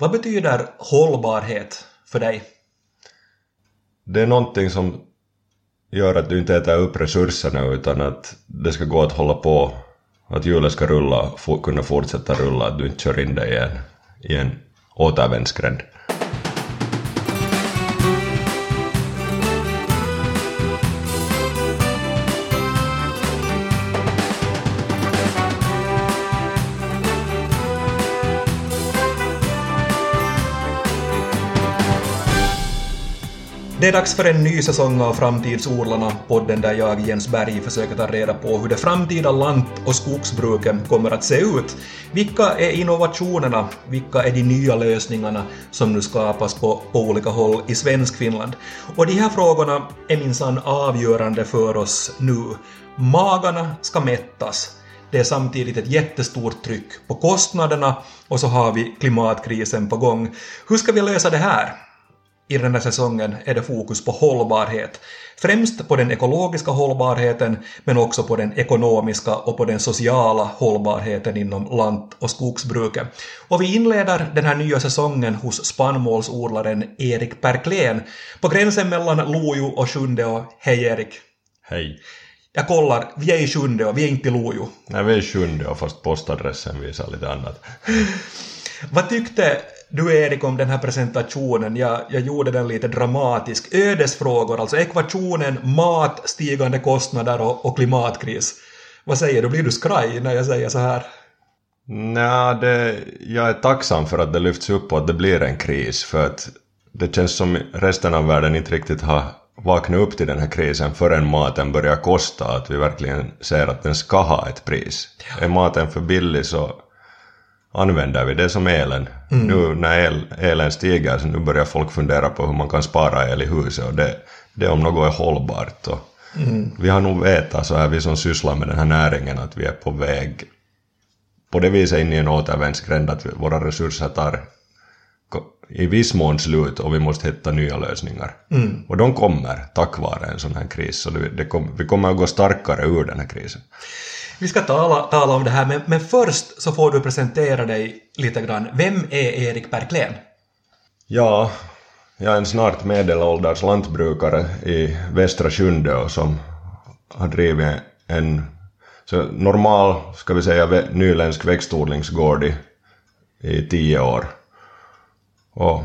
Vad betyder hållbarhet för dig? Det är någonting som gör att du inte äter upp resurserna utan att det ska gå att hålla på, att hjulet ska rulla, kunna fortsätta rulla, att du inte kör in dig i en, i en återvändsgränd. Det är dags för en ny säsong av Framtidsodlarna, podden där jag, Jens Berg, försöker ta reda på hur det framtida lant- och skogsbruket kommer att se ut. Vilka är innovationerna? Vilka är de nya lösningarna som nu skapas på, på olika håll i Svenskfinland? Och de här frågorna är minsann avgörande för oss nu. Magarna ska mättas. Det är samtidigt ett jättestort tryck på kostnaderna och så har vi klimatkrisen på gång. Hur ska vi lösa det här? I den här säsongen är det fokus på hållbarhet. Främst på den ekologiska hållbarheten, men också på den ekonomiska och på den sociala hållbarheten inom lant och skogsbruket. Och vi inleder den här nya säsongen hos spannmålsodlaren Erik Perklén på gränsen mellan Lojo och Sjundeå. Hej Erik! Hej! Jag kollar, vi är i Sjundeå, vi är inte i Lojo. Nej, vi är i Sjundeå fast postadressen visar lite annat. Vad tyckte du Erik om den här presentationen. Jag, jag gjorde den lite dramatisk. Ödesfrågor, alltså ekvationen mat, stigande kostnader och, och klimatkris. Vad säger du, blir du skraj när jag säger så här? Nej, det, jag är tacksam för att det lyfts upp och att det blir en kris för att det känns som resten av världen inte riktigt har vaknat upp till den här krisen förrän maten börjar kosta, att vi verkligen ser att den ska ha ett pris. Ja. Är maten för billig så använder vi det som elen. Mm. Nu när el, elen stiger så nu börjar folk fundera på hur man kan spara el i huset och det, det om något är hållbart. Och mm. Vi har nog vetat så här vi som sysslar med den här näringen att vi är på väg på det viset in i en återvändsgränd att våra resurser tar i viss mån slut och vi måste hitta nya lösningar. Mm. Och de kommer tack vare en sån här kris. Så det, det kom, vi kommer att gå starkare ur den här krisen. Vi ska tala, tala om det här, men, men först så får du presentera dig lite grann. Vem är Erik Perklén? Ja, jag är en snart medelålders lantbrukare i Västra Sjundeå som har drivit en så normal, ska vi säga, nyländsk växtodlingsgård i, i tio år. Och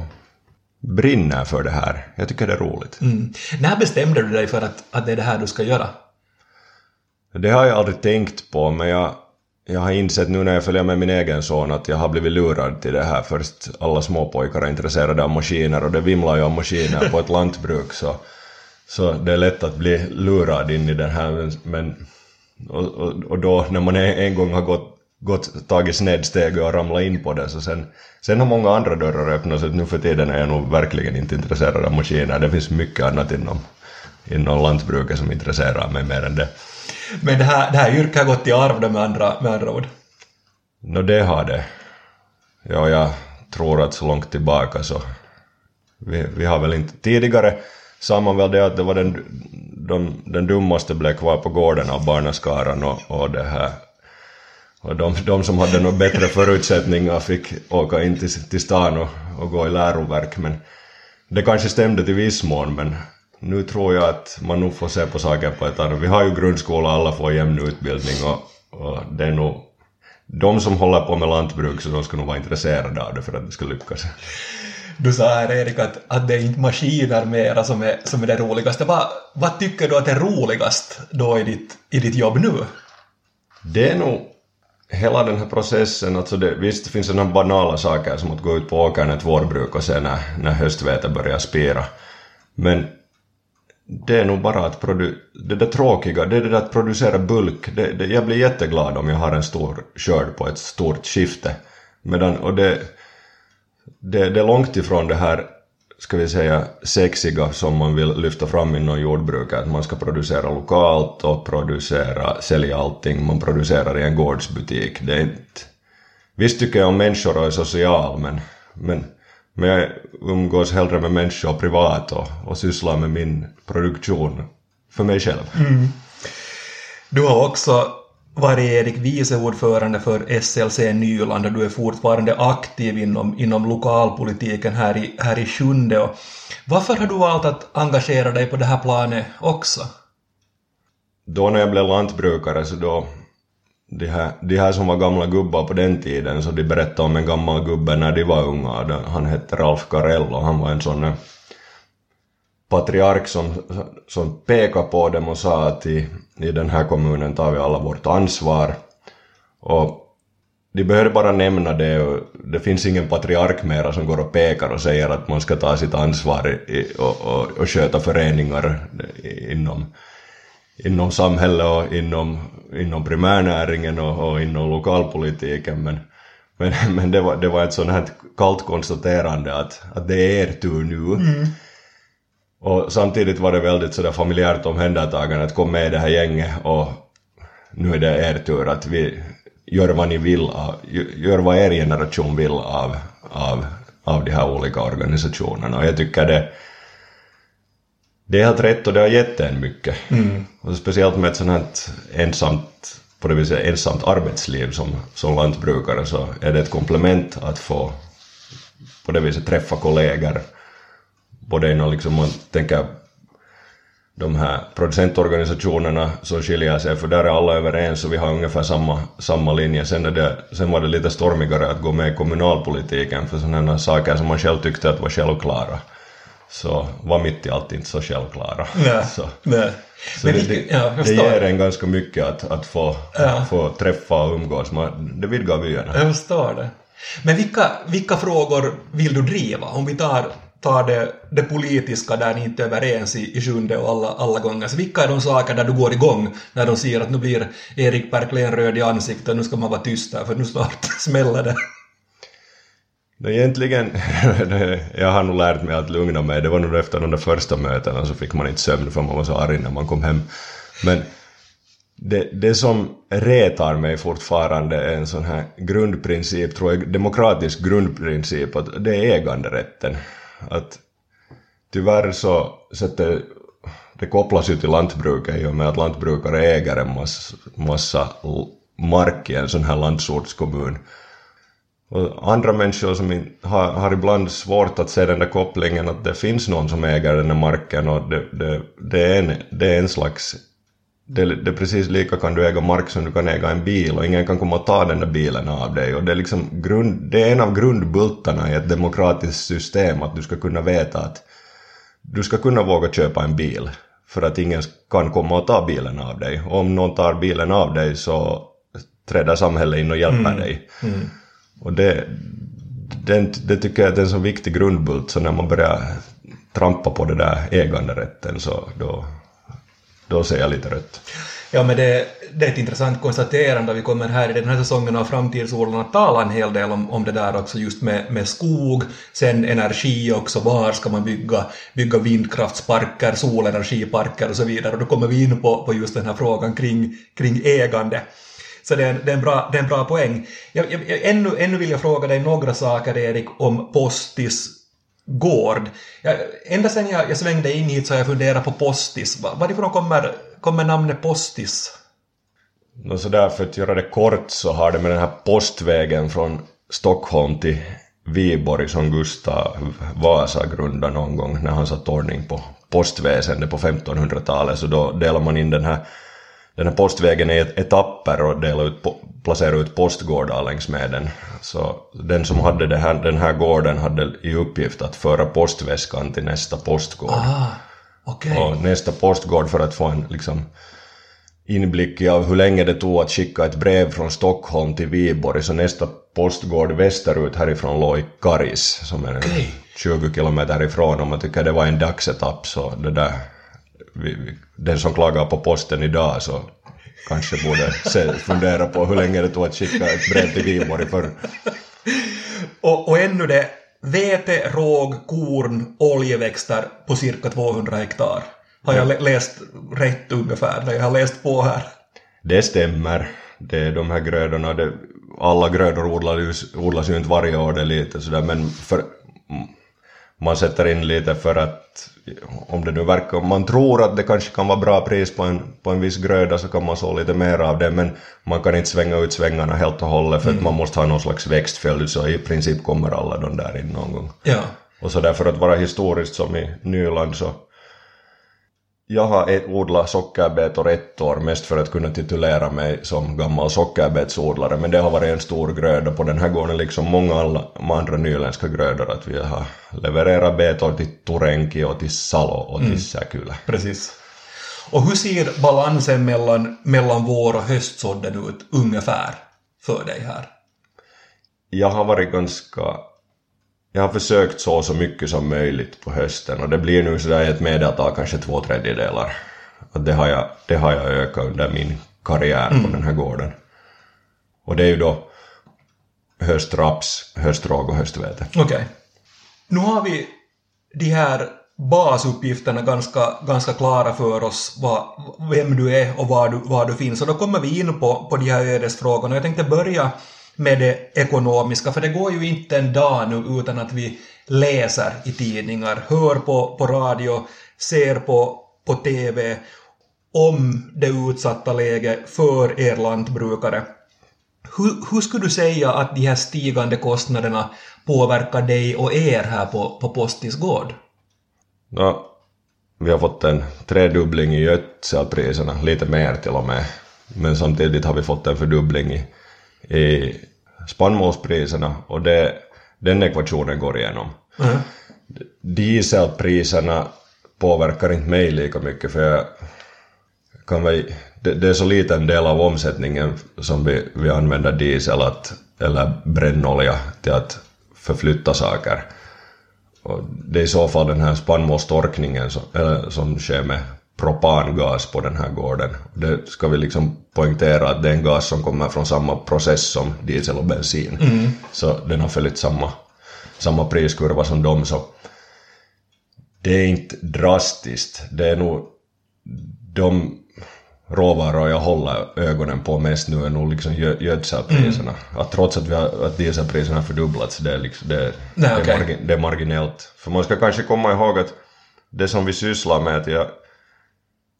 brinner för det här. Jag tycker det är roligt. Mm. När bestämde du dig för att, att det är det här du ska göra? Det har jag aldrig tänkt på, men jag, jag har insett nu när jag följer med min egen son att jag har blivit lurad till det här. Först alla småpojkar är intresserade av maskiner och det vimlar ju av maskiner på ett lantbruk så, så det är lätt att bli lurad in i den här. Men, och, och, och då när man en gång har gått, gått tagit snedsteg och ramlat in på det så sen, sen har många andra dörrar öppnats, så nu för tiden är jag nog verkligen inte intresserad av maskiner. Det finns mycket annat inom, inom lantbruket som intresserar mig mer än det. Men det här, det här yrket har gått i arv då med andra, med andra ord? Nå, no, det har det. Ja, jag tror att så långt tillbaka så... Vi, vi har väl inte... Tidigare sa man väl det att det var den, de, den dummaste blev kvar på gården av barnaskaran och, och det här... Och de, de som hade några bättre förutsättningar fick åka in till, till stan och, och gå i läroverk men det kanske stämde till viss mån men nu tror jag att man nog får se på saker på ett annat Vi har ju grundskola, alla får jämn utbildning och, och det är nog de som håller på med lantbruk så de ska nog vara intresserade av det för att det ska lyckas. Du sa här Erik att, att det är inte maskiner mera som är, som är det roligaste. Va, vad tycker du att är roligast då i ditt, i ditt jobb nu? Det är nog hela den här processen, alltså det, visst finns det några banala saker som att gå ut på åkern ett vårbruk och se när, när höstvetet börjar spira. Men det är nog bara att produ det där tråkiga, det är det där att producera bulk. Det, det, jag blir jätteglad om jag har en stor skörd på ett stort skifte. Medan, och det, det, det är långt ifrån det här, ska vi säga, sexiga som man vill lyfta fram inom jordbruket. Att man ska producera lokalt och producera, sälja allting man producerar i en gårdsbutik. Det är inte... Visst tycker jag om människor och är social, men, men men jag umgås hellre med människor privat och, och sysslar med min produktion för mig själv. Mm. Du har också varit Erik vice ordförande för SLC Nyland och du är fortfarande aktiv inom, inom lokalpolitiken här i, här i Sjunde. Och varför har du valt att engagera dig på det här planet också? Då när jag blev lantbrukare så då de här, de här som var gamla gubbar på den tiden så de berättade om en gammal gubbe när de var unga. Han hette Ralf Carell och han var en sån eh, patriark som, som pekade på dem och sa att i, i den här kommunen tar vi alla vårt ansvar. Och de behöver bara nämna det och det finns ingen patriark mera som går och pekar och säger att man ska ta sitt ansvar i, och, och, och sköta föreningar inom, inom samhället och inom, inom primärnäringen och, och inom lokalpolitiken men, men, men det, var, det var ett sånt här kallt konstaterande att, att det är er tur nu. Mm. Och samtidigt var det väldigt sådär familjärt omhändertagande att kom med i det här gänget och nu är det er tur att vi gör vad ni vill av, gör vad er generation vill av, av, av de här olika organisationerna och jag tycker det det är helt rätt och det har gett en mycket. Mm. Och speciellt med ett sånt här ensamt, på det viset ensamt arbetsliv som, som lantbrukare så är det ett komplement att få på det viset träffa kollegor både inom liksom man tänker de här producentorganisationerna som skiljer sig, för där är alla överens och vi har ungefär samma, samma linje. Sen, är det, sen var det lite stormigare att gå med i kommunalpolitiken för sådana saker som man själv tyckte att var självklara. Så var mitt i allt inte så självklara. Nej, så, nej. så det, det, ja, det ger en ganska mycket att, att få, ja. få träffa och umgås. Man, det vidgar vyerna. Jag förstår det. Men vilka, vilka frågor vill du driva? Om vi tar tar det, det politiska där ni inte är överens i, i sjunde och alla, alla gånger. Så vilka är de saker där du går igång när de säger att nu blir Erik Perklén röd i ansiktet, nu ska man vara tyst där för nu snart smäller det. Egentligen, jag har nog lärt mig att lugna mig. Det var nog efter de där första mötena så fick man inte sömn för man var så arg när man kom hem. Men det, det som retar mig fortfarande är en sån här grundprincip, tror jag, demokratisk grundprincip, att det är äganderätten att tyvärr så sätter det kopplas ju till lantbruket i och med att lantbrukare äger en massa, massa mark i en sån här landsortskommun. Och andra människor som har, har ibland svårt att se den där kopplingen att det finns någon som äger den där marken och det, det, det, är, en, det är en slags det, det är precis lika kan du äga mark som du kan äga en bil och ingen kan komma och ta den där bilen av dig. Och det, är liksom grund, det är en av grundbultarna i ett demokratiskt system att du ska kunna veta att du ska kunna våga köpa en bil för att ingen kan komma och ta bilen av dig. Och om någon tar bilen av dig så träder samhället in och hjälper mm. dig. Mm. Och det, den, det tycker jag är en så viktig grundbult så när man börjar trampa på det där äganderätten så då, då ser jag lite rött. Ja, men det, det, är ett intressant konstaterande. Vi kommer här i den här säsongen av Framtidsodlarna att tala en hel del om, om det där också just med, med skog, sen energi också, var ska man bygga, bygga vindkraftsparker, solenergiparker och så vidare. Och då kommer vi in på, på just den här frågan kring, kring ägande. Så det är, det är, en, bra, det är en bra poäng. Jag, jag, ännu, ännu vill jag fråga dig några saker, Erik, om Postis gård. Jag, ända sedan jag, jag svängde in hit så har jag funderat på Postis. Varifrån kommer, kommer namnet Postis? No, så där för att göra det kort så har det med den här postvägen från Stockholm till Viborg som Gustav Vasa grundade någon gång när han satt ordning på postväsendet på 1500-talet så då delar man in den här den här postvägen i etapper och delar ut, placera ut postgårdar längs med den. Så den som hade det här, den här gården hade i uppgift att föra postväskan till nästa postgård. Ah, okay. Och nästa postgård för att få en liksom, inblick i hur länge det tog att skicka ett brev från Stockholm till Viborg, så nästa postgård västerut härifrån låg i Karis, som är okay. 20 kilometer härifrån. Om man tycker det var en dagsetapp så det där den som klagar på posten idag så kanske borde se, fundera på hur länge det tog att skicka ett brev till Viborg förr. Och, och ännu det, vete, råg, korn, oljeväxter på cirka 200 hektar. Har jag läst rätt ungefär när jag har läst på här? Det stämmer. Det är de här grödorna, det, alla grödor odlas, odlas ju inte varje år, det är lite sådär, men för man sätter in lite för att om det nu verkar, om man tror att det kanske kan vara bra pris på en, på en viss gröda så kan man så lite mer av det men man kan inte svänga ut svängarna helt och hållet för att man måste ha någon slags växtföljd så i princip kommer alla de där in någon gång. Ja. Och så därför att vara historiskt som i Nyland så jag har odlat sockerbetor ett år mest för att kunna titulera mig som gammal sockerbetsodlare men det har varit en stor gröda på den här gården liksom många alla, andra nyländska grödor att vi har levererat betor till Turenki och till Salo och till Säkylä. Precis. Och hur ser balansen mellan, mellan vår och höstsådden ut ungefär för dig här? Jag har varit ganska jag har försökt så så mycket som möjligt på hösten och det blir nu sådär ett medeltal kanske två tredjedelar. Och det har jag, det har jag ökat under min karriär på den här gården. Och det är ju då höstraps, höstråg och höstvete. Okej. Nu har vi de här basuppgifterna ganska, ganska klara för oss, vad, vem du är och var du, var du finns. Och då kommer vi in på, på de här ödesfrågorna. Jag tänkte börja med det ekonomiska, för det går ju inte en dag nu utan att vi läser i tidningar, hör på, på radio, ser på, på TV om det utsatta läget för er lantbrukare. Hur, hur skulle du säga att de här stigande kostnaderna påverkar dig och er här på, på Postis gård? Ja, vi har fått en tredubbling i gödselpriserna, lite mer till och med. Men samtidigt har vi fått en fördubbling i, i spannmålspriserna och det, den ekvationen går igenom. Mm. Dieselpriserna påverkar inte mig lika mycket för jag kan väl, det, det är så liten del av omsättningen som vi, vi använder diesel att, eller brännolja till att förflytta saker. Och det är i så fall den här spannmålstorkningen som, eller, som sker med propangas på den här gården. Det ska vi liksom poängtera att det är en gas som kommer från samma process som diesel och bensin. Så den har följt samma, samma priskurva som dem. Så det är inte drastiskt. Det är nog de råvaror jag håller ögonen på mest nu är nog liksom gö- gödselpriserna. Att trots att, vi har, att dieselpriserna har fördubblats, det är, liksom, det, Nej, det, är okej. margi- det är marginellt. För man ska kanske komma ihåg att det som vi sysslar med, att jag,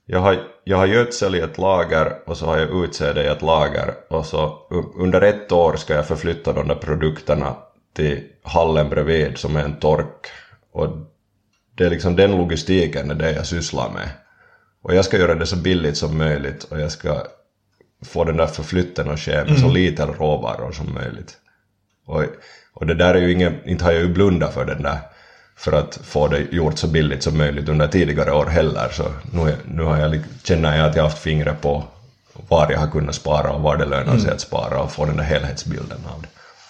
jag, har, jag har gödsel i ett lager och så har jag utsäde i ett lager och så under ett år ska jag förflytta de där produkterna till hallen bredvid som är en tork. Och det är liksom den logistiken är det jag sysslar med. Och jag ska göra det så billigt som möjligt och jag ska få den där förflytten att ske med så lite råvaror som möjligt. Och, och det där är ju ingen, inte har jag ju blundat för den där för att få det gjort så billigt som möjligt under tidigare år heller så nu, nu har jag, känner jag att jag haft fingret på var jag har kunnat spara och var det lönar sig att spara och få den där helhetsbilden av det.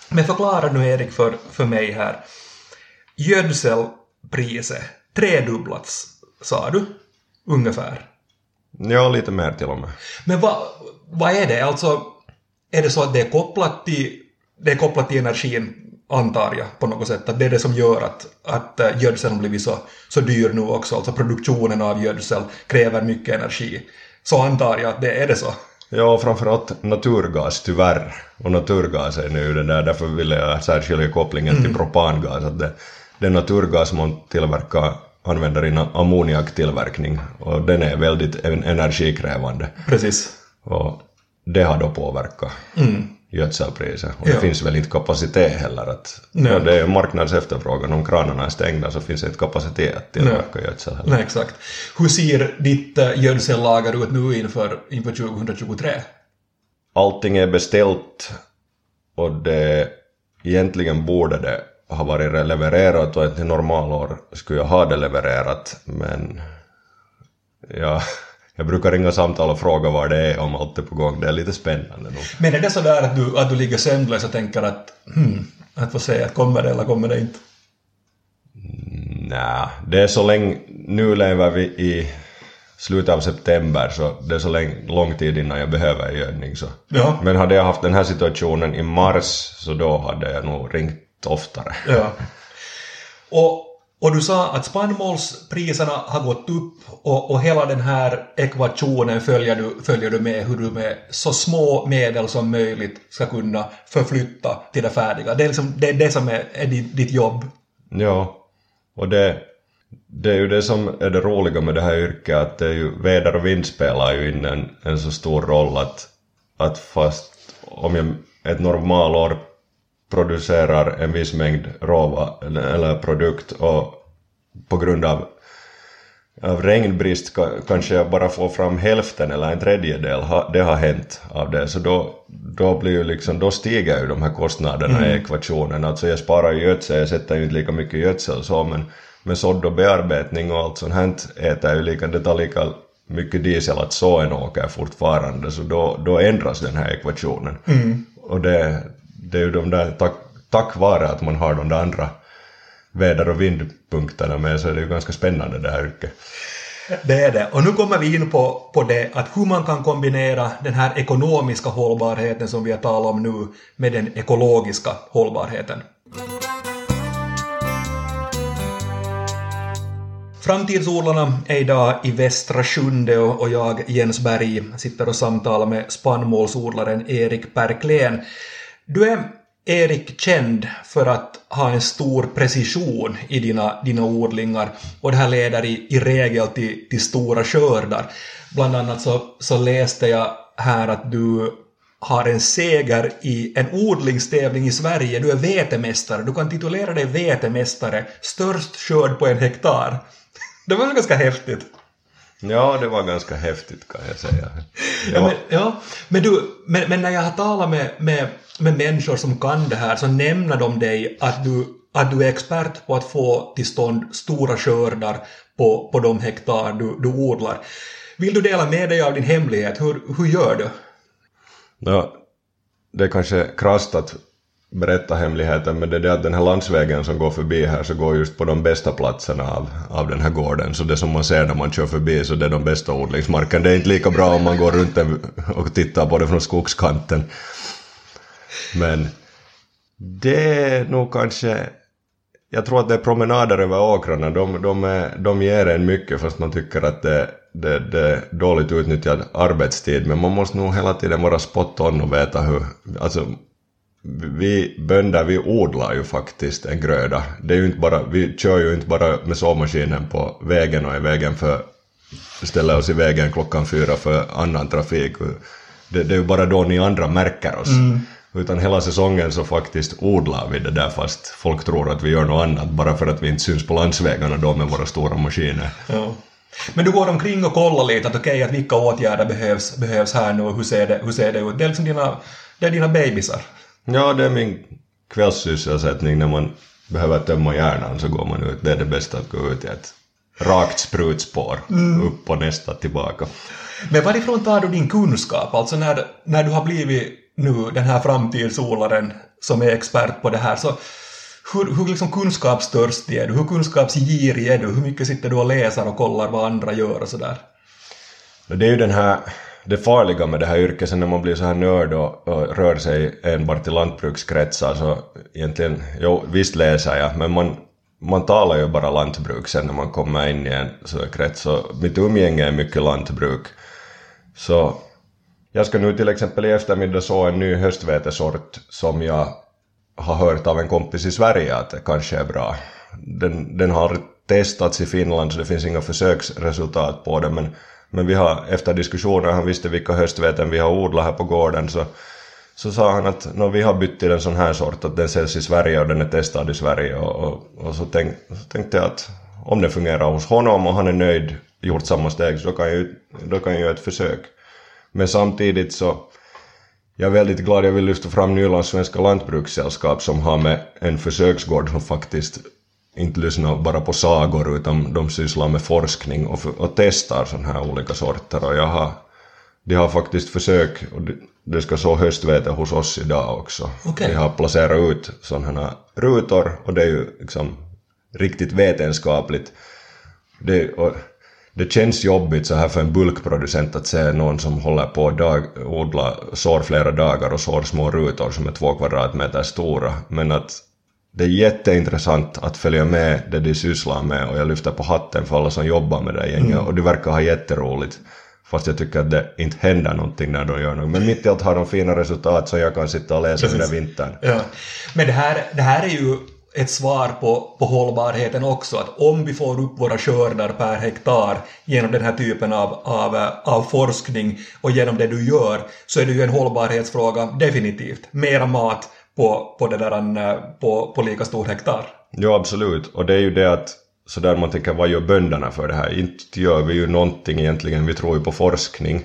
Men förklara nu Erik för, för mig här. Gödselpriset tredubblats, sa du? Ungefär. Ja, lite mer till och med. Men vad, vad är det? Alltså, är det så att det är kopplat till, det är kopplat till energin, antar jag, på något sätt? Att det är det som gör att, att eh, gödseln blivit så, så dyr nu också? Alltså produktionen av gödsel kräver mycket energi. Så antar jag att det är det så. Ja, framförallt naturgas tyvärr. Och naturgas är nu det där, därför ville jag särskilja kopplingen till propangas. Att det, det är naturgas man tillverkar, använder i ammoniaktillverkning och den är väldigt en- energikrävande. Precis. Och det har då påverkat gödselpriset. Och det Ja. finns väl inte kapacitet heller att... Nej. Det är marknadsefterfrågan. Om kranarna är stängda så finns det inte kapacitet att tillverka gödsel heller. Nej, exakt. Hur ser ditt eh, gödsellager ut nu inför, inför 2023? allting är beställt och det egentligen borde det ha varit levererat och ett normalår skulle jag ha det levererat men ja, jag brukar ringa samtal och fråga var det är om allt är på gång. Det är lite spännande nog. Men är det så där att du, att du ligger sömnlös och tänker att hmm, att få se att kommer det eller kommer det inte? Nej, det är så länge, nu lever vi i slutet av september så det är så länge, lång tid innan jag behöver gödning så. Ja. Men hade jag haft den här situationen i mars så då hade jag nog ringt oftare. Ja. Och, och du sa att spannmålspriserna har gått upp och, och hela den här ekvationen följer du, följer du med hur du med så små medel som möjligt ska kunna förflytta till det färdiga. Det är, liksom, det, är det som är, är ditt, ditt jobb. Ja, Och det, det är ju det som är det roliga med det här yrket, att det är ju, väder och vind spelar ju in en, en så stor roll att, att fast om jag ett normalår producerar en viss mängd råva eller produkt och på grund av, av regnbrist kanske jag bara får fram hälften eller en tredjedel, det har hänt av det, så då, då, blir ju liksom, då stiger ju de här kostnaderna mm. i ekvationen. Alltså jag sparar ju gödsel, jag sätter ju inte lika mycket gödsel så, men, men sådd och bearbetning och allt sånt här äter ju lika, det tar lika mycket diesel att så en åker fortfarande, så då, då ändras den här ekvationen. Mm. Och det, det är ju de där, tack, tack vare att man har de där andra väder och vindpunkterna med så är det ju ganska spännande det här yrket. Det är det. Och nu kommer vi in på, på det att hur man kan kombinera den här ekonomiska hållbarheten som vi har talat om nu med den ekologiska hållbarheten. Framtidsodlarna är idag i Västra Sjunde och jag, Jens Berg, sitter och samtalar med spannmålsodlaren Erik Perklén. Du är Erik känd för att ha en stor precision i dina, dina odlingar och det här leder i, i regel till, till stora skördar. Bland annat så, så läste jag här att du har en seger i en odlingstävling i Sverige. Du är vetemästare. Du kan titulera dig vetemästare. Störst skörd på en hektar. Det var ganska häftigt. Ja, det var ganska häftigt kan jag säga. Ja, men, ja, men, du, men, men när jag har talat med, med med människor som kan det här så nämner de dig att du, att du är expert på att få till stånd stora skördar på, på de hektar du, du odlar. Vill du dela med dig av din hemlighet? Hur, hur gör du? Ja, det är kanske krasst att berätta hemligheten men det är det att den här landsvägen som går förbi här så går just på de bästa platserna av, av den här gården så det som man ser när man kör förbi så det är de bästa odlingsmarken. Det är inte lika bra om man går runt och tittar på det från skogskanten. Men det är nog kanske... Jag tror att det är promenader över åkrarna, de, de, är, de ger en mycket fast man tycker att det, det, det är dåligt utnyttjad arbetstid. Men man måste nog hela tiden vara spot on och veta hur... Alltså, vi bönder vi odlar ju faktiskt en gröda. Det är ju inte bara, vi kör ju inte bara med såmaskinen på vägen och är vägen för ställer oss i vägen klockan fyra för annan trafik. Det, det är ju bara då ni andra märker oss. Mm. Utan hela säsongen så faktiskt odlar vi det där fast folk tror att vi gör något annat bara för att vi inte syns på landsvägarna då med våra stora maskiner. Ja. Men du går omkring och kollar lite att okej, okay, att vilka åtgärder behövs, behövs här nu och hur ser det, hur ser det ut? Det är liksom dina, det är dina bebisar. Ja, det är min kvällssysselsättning när man behöver tömma hjärnan så går man ut. Det är det bästa att gå ut i ett rakt sprutspår, mm. upp och nästa tillbaka. Men varifrån tar du din kunskap? Alltså när, när du har blivit nu den här framtidsodlaren som är expert på det här, så hur, hur liksom kunskapstörstig är du? Hur kunskapsgirig är du? Hur mycket sitter du och läser och kollar vad andra gör och sådär? Det är ju den här, det farliga med det här yrket sen när man blir så här nörd och, och rör sig enbart i lantbrukskretsar så alltså egentligen, jo visst läser jag men man, man talar ju bara lantbruk sen när man kommer in i en sån krets så mitt umgänge är mycket lantbruk. Så jag ska nu till exempel i eftermiddag så en ny höstvetesort som jag har hört av en kompis i Sverige att det kanske är bra. Den, den har testats i Finland så det finns inga försöksresultat på den men, men vi har efter diskussioner, han visste vilka höstveten vi har odlat här på gården så, så sa han att no, vi har bytt till en sån här sort att den säljs i Sverige och den är testad i Sverige och, och, och så, tänk, så tänkte jag att om det fungerar hos honom och han är nöjd, gjort samma steg så då kan jag, då kan jag göra ett försök. Men samtidigt så jag är väldigt glad, jag vill lyfta fram Nylands svenska lantbrukssällskap som har med en försöksgård som faktiskt inte lyssnar bara på sagor utan de sysslar med forskning och, och testar sådana här olika sorter och jag har de har faktiskt försök och det ska så höstvete hos oss idag också. Okay. De har placerat ut sådana här rutor och det är ju liksom riktigt vetenskapligt. Det, och det känns jobbigt så här för en bulkproducent att se någon som håller på att odla, sår flera dagar och sår små rutor som är två kvadratmeter stora. Men att det är jätteintressant att följa med det de sysslar med och jag lyfter på hatten för alla som jobbar med det gänget mm. och de verkar ha jätteroligt. Fast jag tycker att det inte händer någonting när de gör något. Men mitt i allt har de fina resultat så jag kan sitta och läsa under vintern. Ja. Men det här, det här är ju ett svar på, på hållbarheten också, att om vi får upp våra skördar per hektar genom den här typen av, av, av forskning och genom det du gör, så är det ju en hållbarhetsfråga definitivt. Mera mat på, på, det där, på, på lika stor hektar. Ja, absolut. Och det är ju det att så där man tänker, vad gör bönderna för det här? Inte gör vi ju någonting egentligen, vi tror ju på forskning.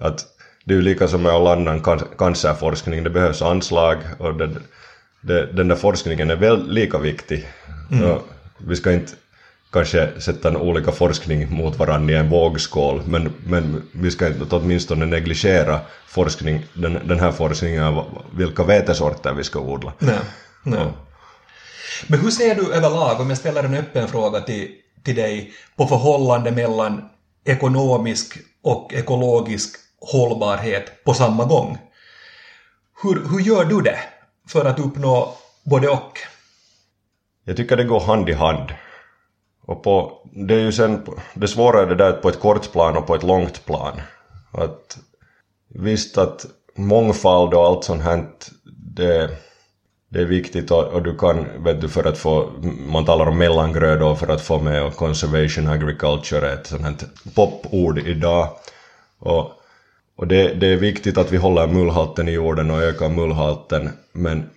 Att det är ju lika som med all annan cancerforskning, det behövs anslag och det, det, den där forskningen är väl lika viktig. Mm. vi ska inte kanske sätta olika forskning mot varandra i en vågskål, men, men vi ska inte åtminstone negligera forskning, den, den här forskningen av vilka vetesorter vi ska odla. Nej, nej. Ja. Men hur ser du överlag, om jag ställer en öppen fråga till, till dig, på förhållande mellan ekonomisk och ekologisk hållbarhet på samma gång? Hur, hur gör du det för att uppnå både och? Jag tycker det går hand i hand. Och på, det är ju sen, det svåra är det där på ett kort plan och på ett långt plan. Att visst att mångfald och allt sånt här, det det är viktigt och, och, du kan, vet du, för att få, man talar om mellangrödor för att få med och conservation agriculture är ett sånt här popord idag. Och, och det, det är viktigt att vi håller mullhalten i jorden och ökar mullhalten, men,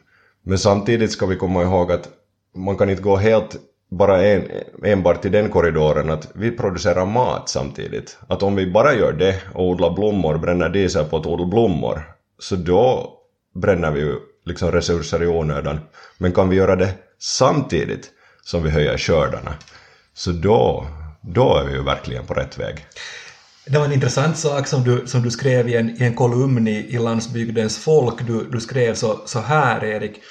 men samtidigt ska vi komma ihåg att man kan inte gå helt bara en, enbart i den korridoren att vi producerar mat samtidigt. Att om vi bara gör det och odlar blommor, bränner diesel på att odla blommor, så då bränner vi ju liksom resurser i onödan. Men kan vi göra det samtidigt som vi höjer skördarna, så då, då är vi ju verkligen på rätt väg. Det var en intressant sak som du, som du skrev i en, i en kolumn i, i Landsbygdens folk. Du, du skrev så, så här, Erik.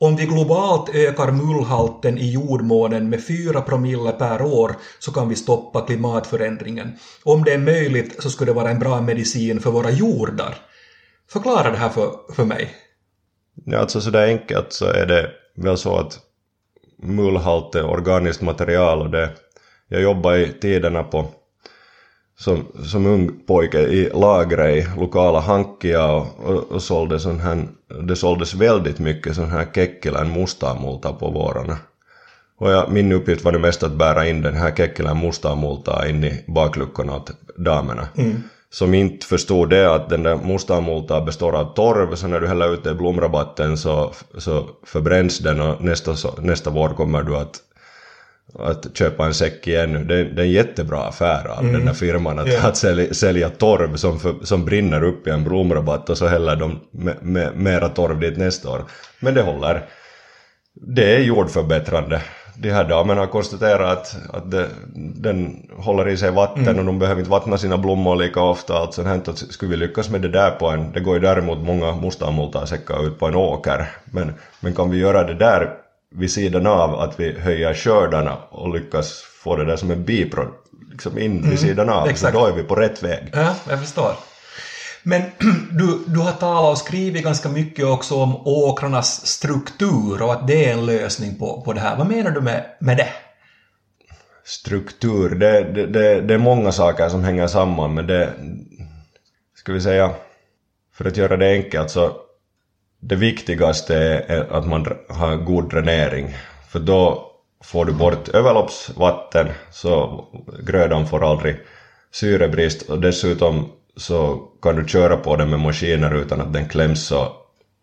Om vi globalt ökar mullhalten i jordmånen med 4 promille per år så kan vi stoppa klimatförändringen. Om det är möjligt så skulle det vara en bra medicin för våra jordar. Förklara det här för, för mig. Ja, alltså sådär enkelt så är det väl så att mullhalt är organiskt material och det, jag jobbade i tiderna på som, som ung pojke i lagret i lokala Hankia och, och, och sålde sån här, det såldes väldigt mycket sån här Kekkilän mustamulta på vårarna. Och jag, min uppgift var det mest att bära in den här Kekkilän mustamulta in i bakluckorna åt damerna. Mm som inte förstod det att den där mustamulta består av torv, så när du häller ut det i blomrabatten så, så förbränns den och nästa, nästa vår kommer du att, att köpa en säck igen. Det, det är en jättebra affär av mm. den där firman att, yeah. att sälja, sälja torv som, för, som brinner upp i en blomrabatt och så häller de med, med, mera torv dit nästa år. Men det håller. Det är jordförbättrande de här damerna har konstaterat att, att det, den håller i sig vatten mm. och de behöver inte vattna sina blommor lika ofta. Allt sånt här. Att skulle vi lyckas med det där på en, det går ju däremot många mustamultasäckar ut på en åker. Men, men kan vi göra det där vid sidan av att vi höjer skördarna och lyckas få det där som en biprodukt liksom in mm. vid sidan av, Exakt. så då är vi på rätt väg. Ja, jag förstår. Men du, du har talat och skrivit ganska mycket också om åkrarnas struktur och att det är en lösning på, på det här. Vad menar du med, med det? Struktur, det, det, det, det är många saker som hänger samman men det, ska vi säga, för att göra det enkelt så det viktigaste är att man har god dränering. För då får du bort överloppsvatten så grödan får aldrig syrebrist. Och dessutom så kan du köra på den med maskiner utan att den kläms och,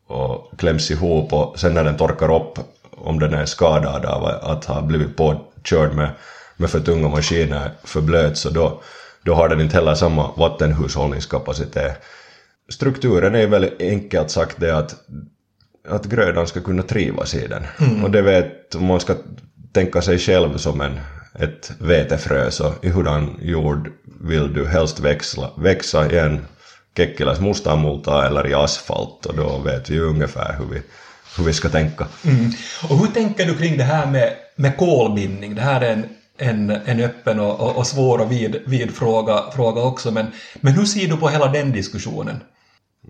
och kläms ihop och sen när den torkar upp om den är skadad av att ha blivit påkörd med, med för tunga maskiner för blöt så då, då har den inte heller samma vattenhushållningskapacitet. Strukturen är väldigt enkelt sagt det att, att grödan ska kunna trivas i den. Mm. Och det vet, om man ska tänka sig själv som en, ett vetefrö så i hurdan jord vill du helst växla, växa i en Kekkiläs mustamulta eller i asfalt och då vet vi ungefär hur vi, hur vi ska tänka. Mm. Och hur tänker du kring det här med, med kolbindning? Det här är en, en, en öppen och, och, och svår och vid, vid fråga, fråga också, men, men hur ser du på hela den diskussionen?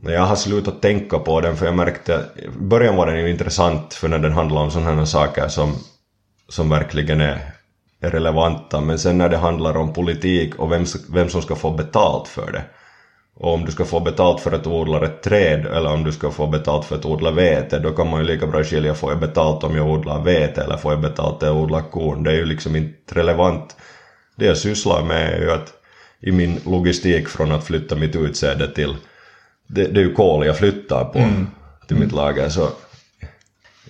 Jag har slutat tänka på den för jag märkte, i början var den ju intressant för när den handlar om sådana här saker som, som verkligen är är relevanta, men sen när det handlar om politik och vem, vem som ska få betalt för det, Och om du ska få betalt för att odla ett träd eller om du ska få betalt för att odla vete, då kan man ju lika bra skilja, får jag betalt om jag odlar vete eller får jag betalt om jag odlar korn? Det är ju liksom inte relevant. Det jag sysslar med är ju att i min logistik från att flytta mitt utsäde till, det, det är ju kol jag flyttar på mm. till mitt lager, så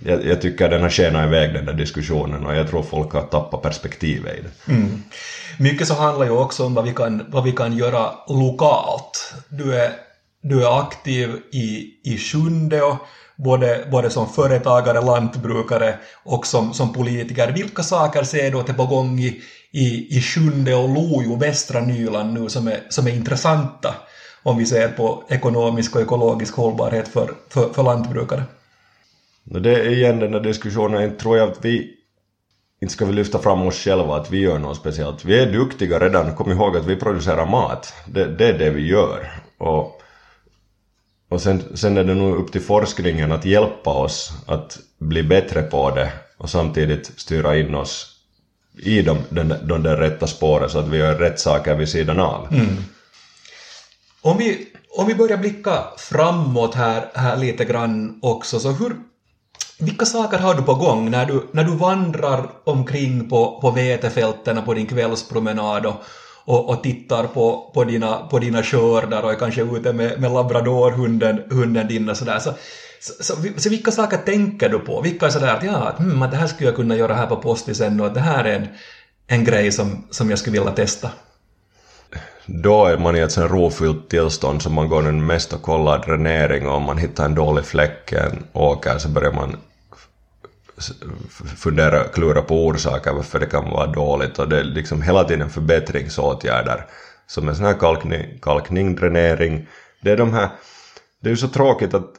jag, jag tycker den har skenat iväg den där diskussionen och jag tror folk har tappat perspektivet i det. Mm. Mycket så handlar ju också om vad vi kan, vad vi kan göra lokalt. Du är, du är aktiv i, i Sjundeå, både, både som företagare, lantbrukare och som, som politiker. Vilka saker ser du att är på gång i, i, i Sjunde och Lojo, västra Nyland nu, som är, som är intressanta om vi ser på ekonomisk och ekologisk hållbarhet för, för, för lantbrukare? Det är igen den där diskussionen, tror jag att vi inte ska vi lyfta fram oss själva att vi gör något speciellt. Vi är duktiga redan, kom ihåg att vi producerar mat. Det, det är det vi gör. Och, och sen, sen är det nog upp till forskningen att hjälpa oss att bli bättre på det och samtidigt styra in oss i de, de, de där rätta spåren så att vi gör rätt saker vid sidan av. Mm. Om, vi, om vi börjar blicka framåt här, här lite grann också, så hur, vilka saker har du på gång när du, när du vandrar omkring på, på vetefälten på din kvällspromenad och, och, och, tittar på, på, dina, på dina skördar och är kanske ute med, med labradorhunden hunden din och sådär. Så, så, så, så, vilka saker tänker du på? Vilka är sådär att ja, hmm, att det här skulle jag kunna göra här på postisen och att det här är en, en grej som, som jag skulle vilja testa? Då är man i ett sånt rofyllt tillstånd som man går den mest och kollar dränering och om man hittar en dålig fläck en åker så börjar man fundera, klura på orsaker varför det kan vara dåligt och det är liksom hela tiden förbättringsåtgärder som en sån här kalkning, kalkning dränering. Det är de här, det är ju så tråkigt att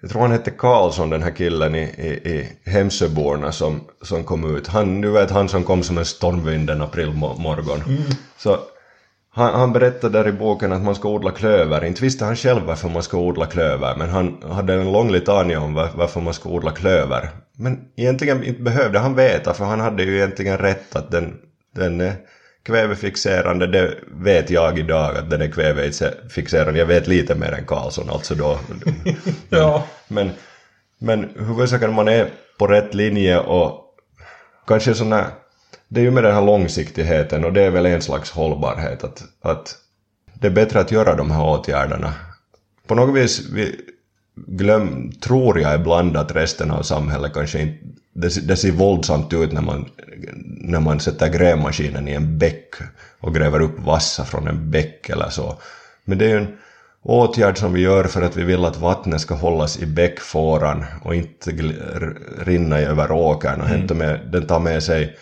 jag tror han hette Karlsson den här killen i, i, i Hemsöborna som, som kom ut. Han, du vet han som kom som en stormvind en aprilmorgon. Mm. Så han, han berättade där i boken att man ska odla klöver. Inte visste han själv varför man ska odla klöver, men han hade en lång litania om varför man ska odla klöver. Men egentligen inte behövde han veta, för han hade ju egentligen rätt att den, den kvävefixerande, det vet jag idag att den är kvävefixerande. Jag vet lite mer än Karlsson, alltså då. ja. Men, men huvudsaken man är på rätt linje och kanske sådana det är ju med den här långsiktigheten och det är väl en slags hållbarhet att, att det är bättre att göra de här åtgärderna. På något vis vi glöm, tror jag ibland att resten av samhället kanske inte det, det ser våldsamt ut när man, när man sätter grävmaskinen i en bäck och gräver upp vassa från en bäck eller så. Men det är ju en åtgärd som vi gör för att vi vill att vattnet ska hållas i bäckfåran och inte rinna över åkern och mm. hämta med, den tar med sig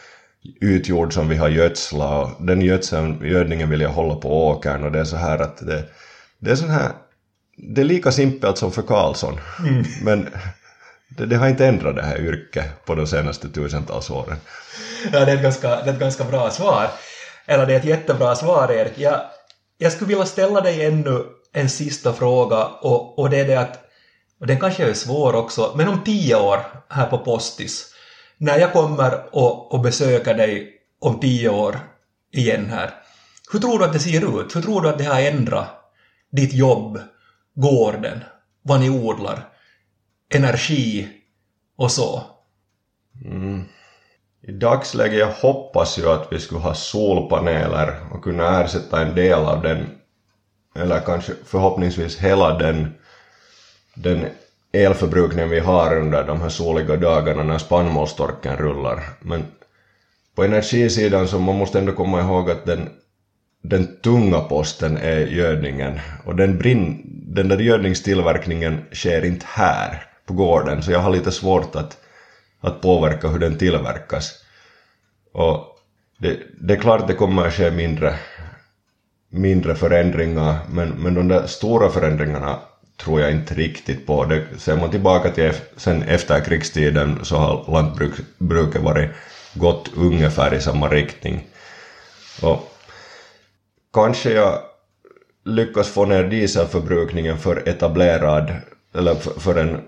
utjord som vi har gödslat och den gödseln, gödningen vill jag hålla på åkern och det är så här att det, det är så här det är lika simpelt som för Karlsson mm. men det, det, har inte ändrat det här yrket på de senaste tusentals åren. Ja, det är ett ganska, det är ett ganska bra svar. Eller det är ett jättebra svar, Erik. Jag, jag skulle vilja ställa dig ännu en sista fråga och, och det är det att, och den kanske är svår också, men om tio år här på Postis, när jag kommer och, och besöker dig om tio år igen här, hur tror du att det ser ut? Hur tror du att det har ändrat ditt jobb, gården, vad ni odlar, energi och så? Mm. I dagsläget jag hoppas ju att vi skulle ha solpaneler och kunna ersätta en del av den, eller kanske förhoppningsvis hela den, den elförbrukningen vi har under de här soliga dagarna när spannmålstorken rullar. Men på energisidan så man måste ändå komma ihåg att den, den tunga posten är gödningen och den, brinn, den där gödningstillverkningen sker inte här på gården så jag har lite svårt att, att påverka hur den tillverkas. Och det, det är klart att det kommer att ske mindre, mindre förändringar men, men de där stora förändringarna tror jag inte riktigt på. Det, ser man tillbaka till sen efter krigstiden så har lantbruket varit gått ungefär i samma riktning. Och kanske jag lyckas få ner dieselförbrukningen för etablerad, eller för, för,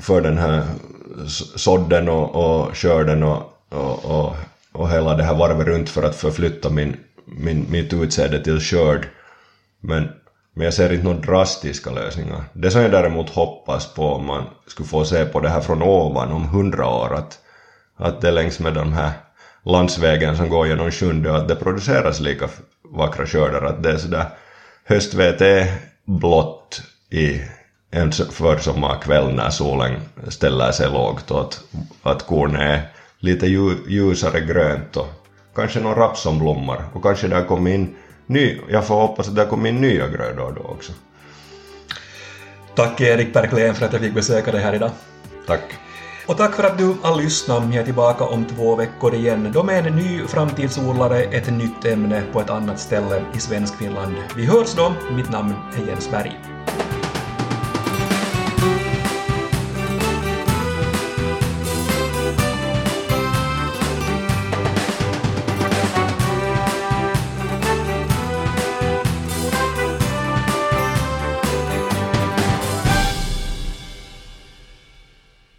för den här sådden och, och skörden och, och, och, och hela det här varvet runt för att förflytta min, min, mitt utsäde till skörd. Men men jag ser inte några drastiska lösningar. Det som jag däremot hoppas på om man skulle få se på det här från ovan om hundra år att, att det längs med de här landsvägen som går genom Sjunde att det produceras lika vackra skördar att det är sådär höstvete blått i en försommarkväll när solen ställer sig lågt och att, att kornet är lite ljusare grönt och kanske någon raps som blommar och kanske där kommer in ny, jag får hoppas att det kommit in nya grödor då också. Tack Erik Perklén för att jag fick besöka dig här idag. Tack. Och tack för att du har lyssnat. Jag är tillbaka om två veckor igen. Då med en ny framtidsodlare, ett nytt ämne på ett annat ställe i Svenskfinland. Vi hörs då. Mitt namn är Jens Berg.